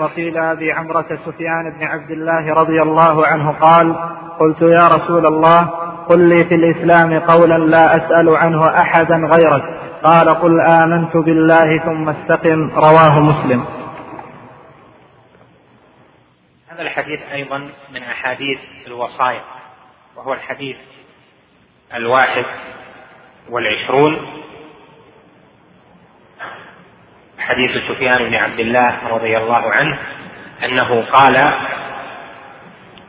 وقيل أبي عمرة سفيان بن عبد الله رضي الله عنه قال قلت يا رسول الله قل لي في الإسلام قولا لا أسأل عنه أحدا غيرك. قال قل آمنت بالله ثم استقم. رواه مسلم. هذا الحديث أيضا من أحاديث الوصايا وهو الحديث الواحد والعشرون. حديث سفيان بن عبد الله رضي الله عنه أنه قال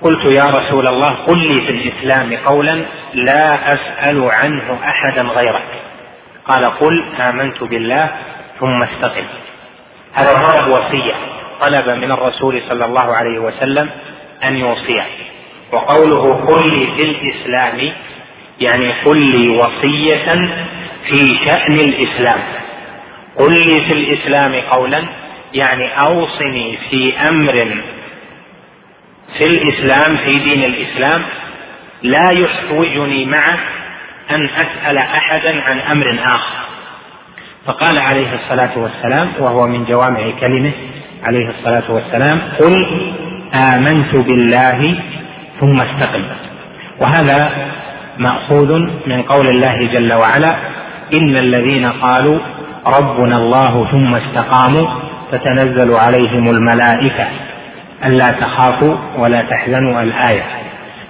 قلت يا رسول الله قل لي في الإسلام قولا لا أسأل عنه احدا غيرك. قال قل آمنت بالله ثم استقم. هذا طلب وصية طلب من الرسول صلى الله عليه وسلم أن يوصيه. وقوله قل لي في الإسلام يعني قل لي وصية في شأن الإسلام. قل لي في الإسلام قولا يعني أوصني في أمر في الإسلام في دين الإسلام لا يحوجني معه أن أسأل احدا عن أمر آخر. فقال عليه الصلاة والسلام وهو من جوامع كلمة عليه الصلاة والسلام قل آمنت بالله ثم استقم. وهذا مأخوذ من قول الله جل وعلا إن الذين قالوا ربنا الله ثم استقاموا تتنزل عليهم الملائكة. ألا تخافوا ولا تحزنوا الآية.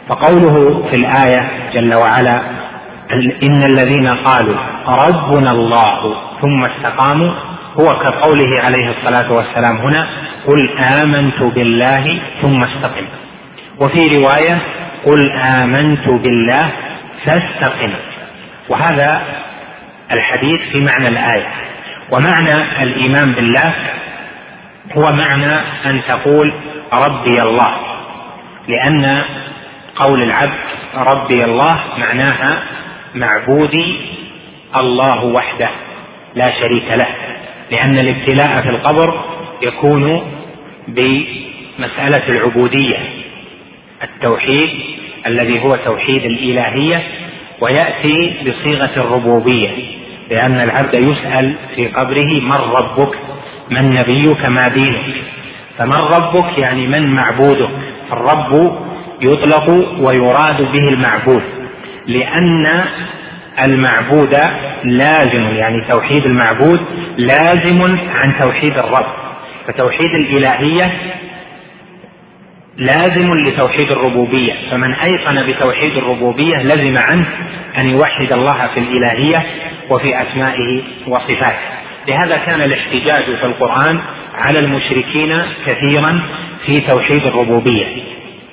فقوله في الآية جل وعلا إن الذين قالوا ربنا الله ثم استقاموا هو كقوله عليه الصلاة والسلام هنا قل آمنت بالله ثم استقم. وفي رواية قل آمنت بالله فاستقم. وهذا الحديث في معنى الآية. ومعنى الإيمان بالله هو معنى أن تقول ربي الله لأن قول العبد ربي الله معناها معبودي الله وحده لا شريك له لأن الابتلاء في القبر يكون بمسألة العبودية التوحيد الذي هو توحيد الإلهية ويأتي بصيغة الربوبية لأن العبد يسأل في قبره من ربك؟ من نبيك؟ ما دينك؟ فمن ربك يعني من معبودك؟ الرب يطلق ويراد به المعبود لأن المعبود لازم يعني توحيد المعبود لازم عن توحيد الرب. فتوحيد الإلهية لازم لتوحيد الربوبية. فمن أيقن بتوحيد الربوبية لزم عنه أن يوحد الله في الإلهية وفي أسمائه وصفاته. لهذا كان الاحتجاج في القرآن على المشركين كثيرا في توحيد الربوبية.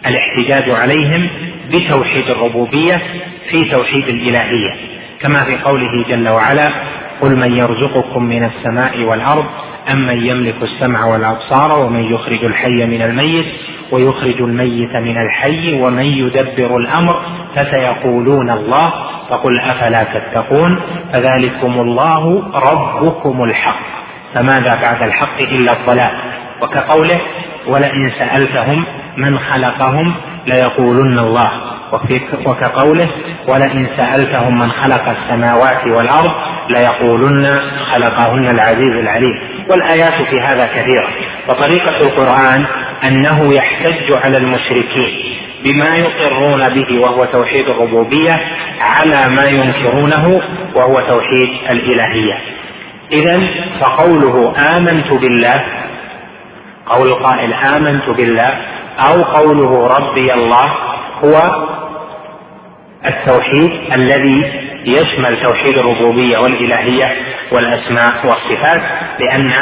الاحتجاج عليهم بتوحيد الربوبية في توحيد الإلهية. كما في قوله جل وعلا قل من يرزقكم من السماء والأرض امن يملك السمع والأبصار ومن يخرج الحي من الميت ويخرج الميت من الحي ومن يدبر الأمر فسيقولون الله فقل أفلا تتقون فذلكم الله ربكم الحق فماذا بعد الحق إلا الضلال وكقوله ولئن سألتهم من خلقهم ليقولن الله وكقوله ولئن سألتهم من خلق السماوات والأرض ليقولن خلقهن العزيز العليم والآيات في هذا كثيرة. وطريقة القرآن أنه يحتج على المشركين بما يقرون به وهو توحيد الربوبية على ما ينكرونه وهو توحيد الإلهية. اذا فقوله آمنت بالله قول القائل آمنت بالله أو قوله ربي الله هو التوحيد الذي يشمل توحيد الربوبية والإلهية والأسماء والصفات لأن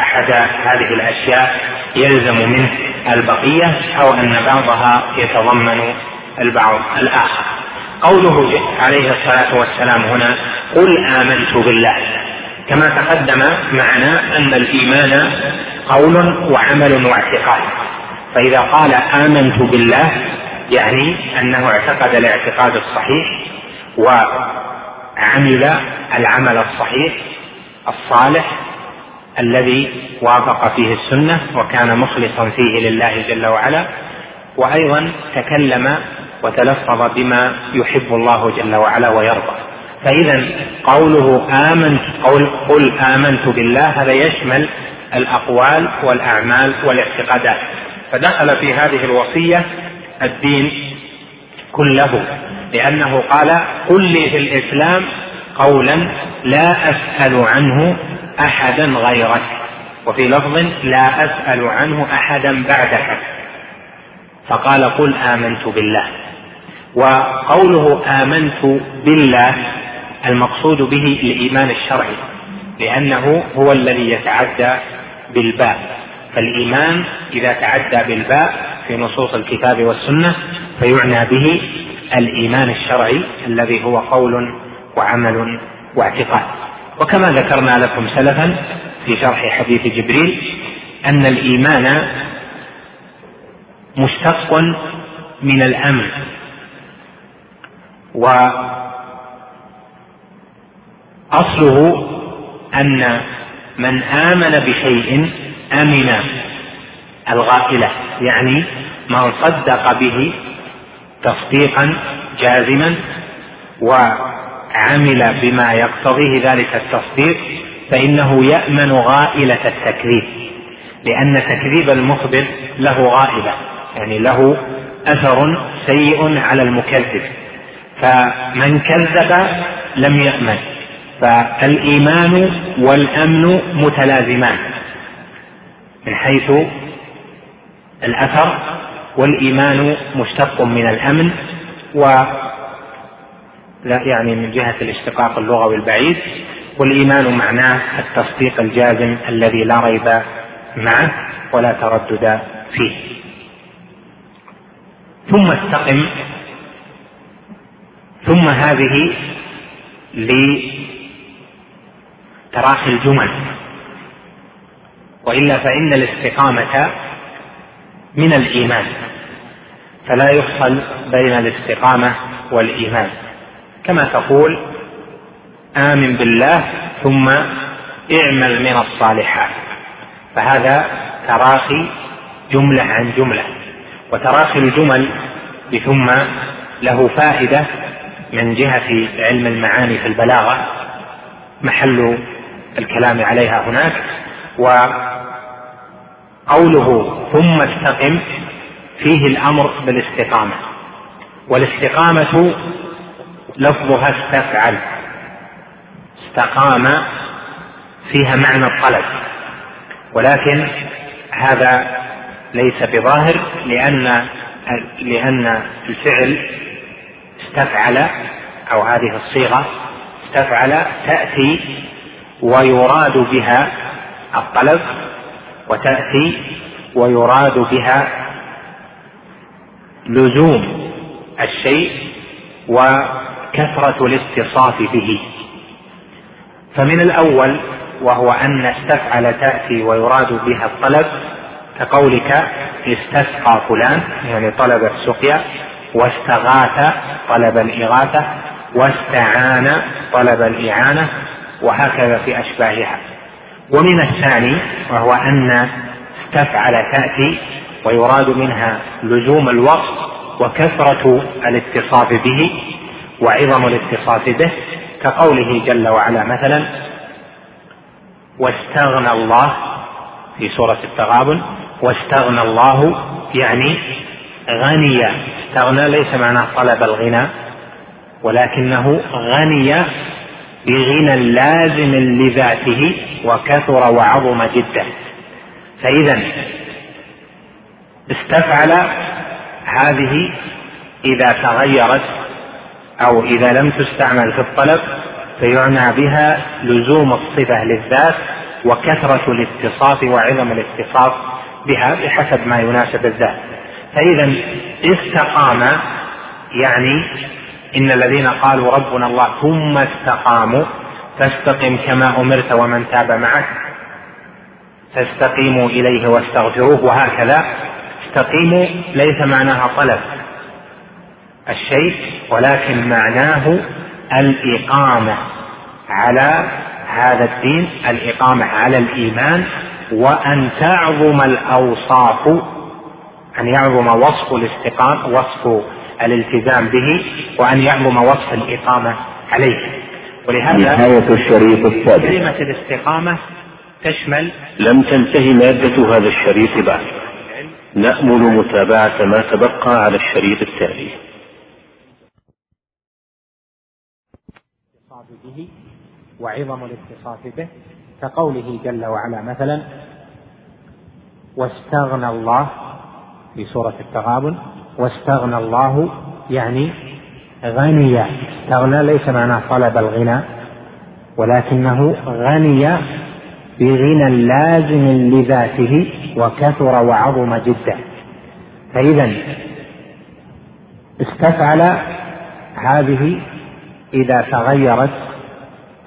أحد هذه الأشياء يلزم منه البقية أو أن بعضها يتضمن البعض الآخر. قوله عليه الصلاة والسلام هنا قل آمنت بالله. كما تقدم معنا أن الإيمان قول وعمل واعتقاد. فإذا قال آمنت بالله يعني أنه اعتقد الاعتقاد الصحيح وعمل العمل الصحيح الصالح الذي وافق فيه السنة وكان مخلصا فيه لله جل وعلا وأيضا تكلم وتلفظ بما يحب الله جل وعلا ويرضى. فإذا قوله آمنت قول قل آمنت بالله هذا يشمل الأقوال والأعمال والاعتقادات. فدخل في هذه الوصية الدين كله لأنه قال قل لي في الإسلام قولا لا أسأل عنه أحدا غيرك. وفي لفظ لا أسأل عنه أحدا بعدك. فقال قل آمنت بالله. وقوله آمنت بالله المقصود به الإيمان الشرعي لأنه هو الذي يتعدى بالباء. فالإيمان إذا تعدى بالباء في نصوص الكتاب والسنة فيعنى به الإيمان الشرعي الذي هو قول وعمل واعتقاد. وكما ذكرنا لكم سلفا في شرح حديث جبريل أن الإيمان مشتق من الأمن. وأصله أن من آمن بشيء أمن الغائلة يعني من صدق به تصديقا جازما وعمل بما يقتضيه ذلك التصديق فإنه يأمن غائلة التكذيب. لأن تكذيب المخبر له غائله يعني له أثر سيء على المكذب. فمن كذب لم يأمن فالإيمان والأمن متلازمان من حيث الأثر والإيمان مشتق من الأمن و لا يعني من جهة الاشتقاق اللغوي البعيد والإيمان معناه التصديق الجازم الذي لا ريب معه ولا تردد فيه. ثم استقم ثم هذه لتراخي الجمل. وإلا فإن الاستقامة من الإيمان فلا يفصل بين الاستقامة والإيمان. كما تقول آمن بالله ثم اعمل من الصالحات. فهذا تراخي جملة عن جملة. وتراخي الجمل بثم له فائدة من جهة علم المعاني في البلاغة محل الكلام عليها هناك. وقوله ثم استقم فيه الأمر بالاستقامة. والاستقامة لفظها استفعل. استقام فيها معنى الطلب. ولكن هذا ليس بظاهر لأن لأن الفعل استفعل أو هذه الصيغة استفعل تأتي ويراد بها الطلب وتأتي ويراد بها لزوم الشيء وكثرة الاتصاف به. فمن الأول وهو أن استفعل تأتي ويراد بها الطلب كقولك استسقى فلان يعني طلب السقيا واستغاث طلب الإغاثة واستعان طلب الإعانة وهكذا في أشباهها. ومن الثاني وهو أن استفعل تأتي ويراد منها لزوم الوصف وكثرة الاتصاف به. وعظم الاتصاف به كقوله جل وعلا مثلا واستغنى الله في سورة التغابن واستغنى الله يعني غني. استغنى ليس معناه طلب الغنى ولكنه غني بغنى لازم لذاته وكثر وعظم جدا فإذا استفعل هذه إذا تغيرت أو إذا لم تستعمل في الطلب فيعنى بها لزوم الصفة للذات وكثرة الاتصاف وعظم الاتصاف بها بحسب ما يناسب الذات. فإذا استقام يعني إن الذين قالوا ربنا الله ثم استقاموا فاستقم كما أمرت ومن تاب معك فاستقيموا إليه واستغفروه وهكذا. استقيموا ليس معناها طلب. الشيء ولكن معناه الإقامة على هذا الدين الإقامة على الإيمان وأن تعظم الأوصاف أن يعظم وصف الاستقامة وصف الالتزام به وأن يعظم وصف الإقامة عليه. ولهذا نهاية الشريط السادس كلمة الاستقامة تشمل لم تنتهي مادة هذا الشريط بعد. نأمل متابعة ما تبقى على الشريط التالي. به وعظم الاتصاف به كقوله جل وعلا مثلا واستغنى الله في سورة التغابن واستغنى الله يعني غني استغنى ليس معناه طلب الغنى ولكنه غني بغنى لازم لذاته وكثر وعظم جدا فإذا استفعل هذه إذا تغيرت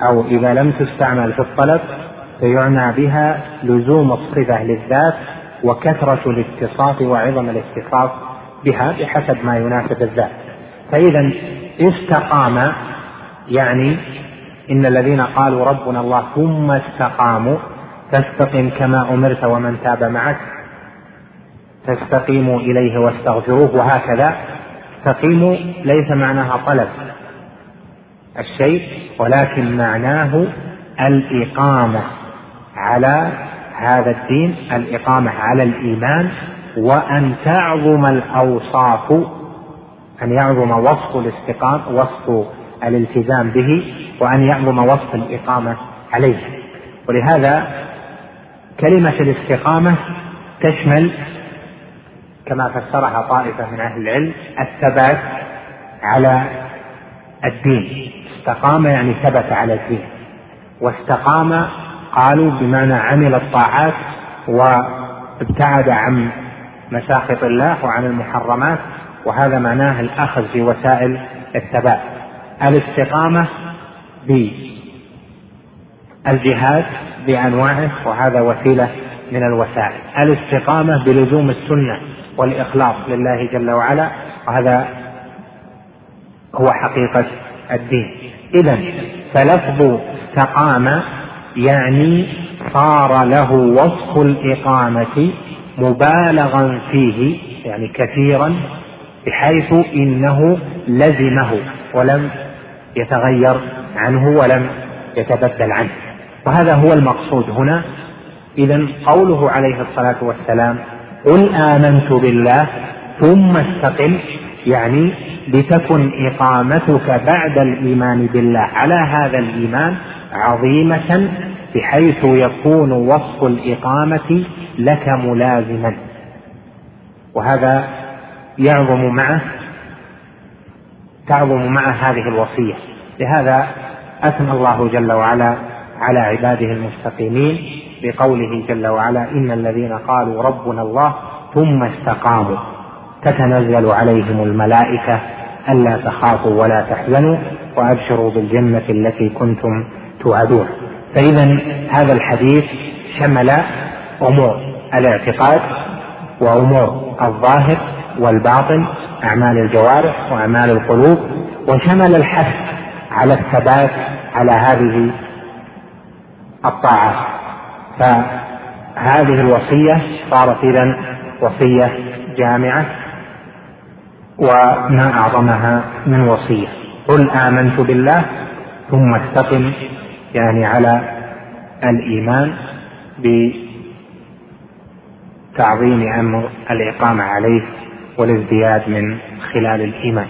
أو إذا لم تستعمل في الطلب فيعنى بها لزوم الصفة للذات وكثرة الاتصاف وعظم الاتصاف بها بحسب ما يناسب الذات. فإذا استقام يعني إن الذين قالوا ربنا الله ثم استقاموا فاستقم كما أمرت ومن تاب معك فاستقيموا إليه واستغفروه وهكذا. استقيموا ليس معناها طلب الشيء ولكن معناه الإقامة على هذا الدين الإقامة على الإيمان وأن تعظم الأوصاف أن يعظم وصف الاستقامة وصف الالتزام به وأن يعظم وصف الإقامة عليه. ولهذا كلمة الاستقامة تشمل كما فسرها طائفة من أهل العلم الثبات على الدين. استقام يعني ثبت على الدين. واستقام قالوا بمعنى عمل الطاعات وابتعد عن مساخط الله وعن المحرمات وهذا معناه الأخذ في وسائل الثبات. الاستقامة بالجهاد بأنواعه وهذا وسيلة من الوسائل. الاستقامة بلزوم السنة والإخلاص لله جل وعلا وهذا هو حقيقة الدين. إذا فلفظ استقام يعني صار له وصف الإقامة مبالغا فيه يعني كثيرا بحيث إنه لزمه ولم يتغير عنه ولم يتبدل عنه. وهذا هو المقصود هنا. إذا قوله عليه الصلاة والسلام قل آمنت بالله ثم استقم يعني لتكن إقامتك بعد الإيمان بالله. على هذا الإيمان عظيمة بحيث يكون وصف الإقامة لك ملازما. وهذا يعظم معه تعظم معه هذه الوصية. لهذا أثنى الله جل وعلا على عباده المستقيمين بقوله جل وعلا إن الذين قالوا ربنا الله ثم استقاموا. تتنزل عليهم الملائكة ألا تخافوا ولا تحزنوا وأبشروا بالجنة التي كنتم توعدون. فإذا هذا الحديث شمل أمور الاعتقاد وأمور الظاهر والباطن أعمال الجوارح وأعمال القلوب وشمل الحث على الثبات على هذه الطاعات. فهذه الوصية صارت إذا وصية جامعة. وما أعظمها من وصية. قل آمنت بالله ثم استقم يعني على الإيمان بتعظيم أمر الإقامة عليه والازدياد من خلال الإيمان.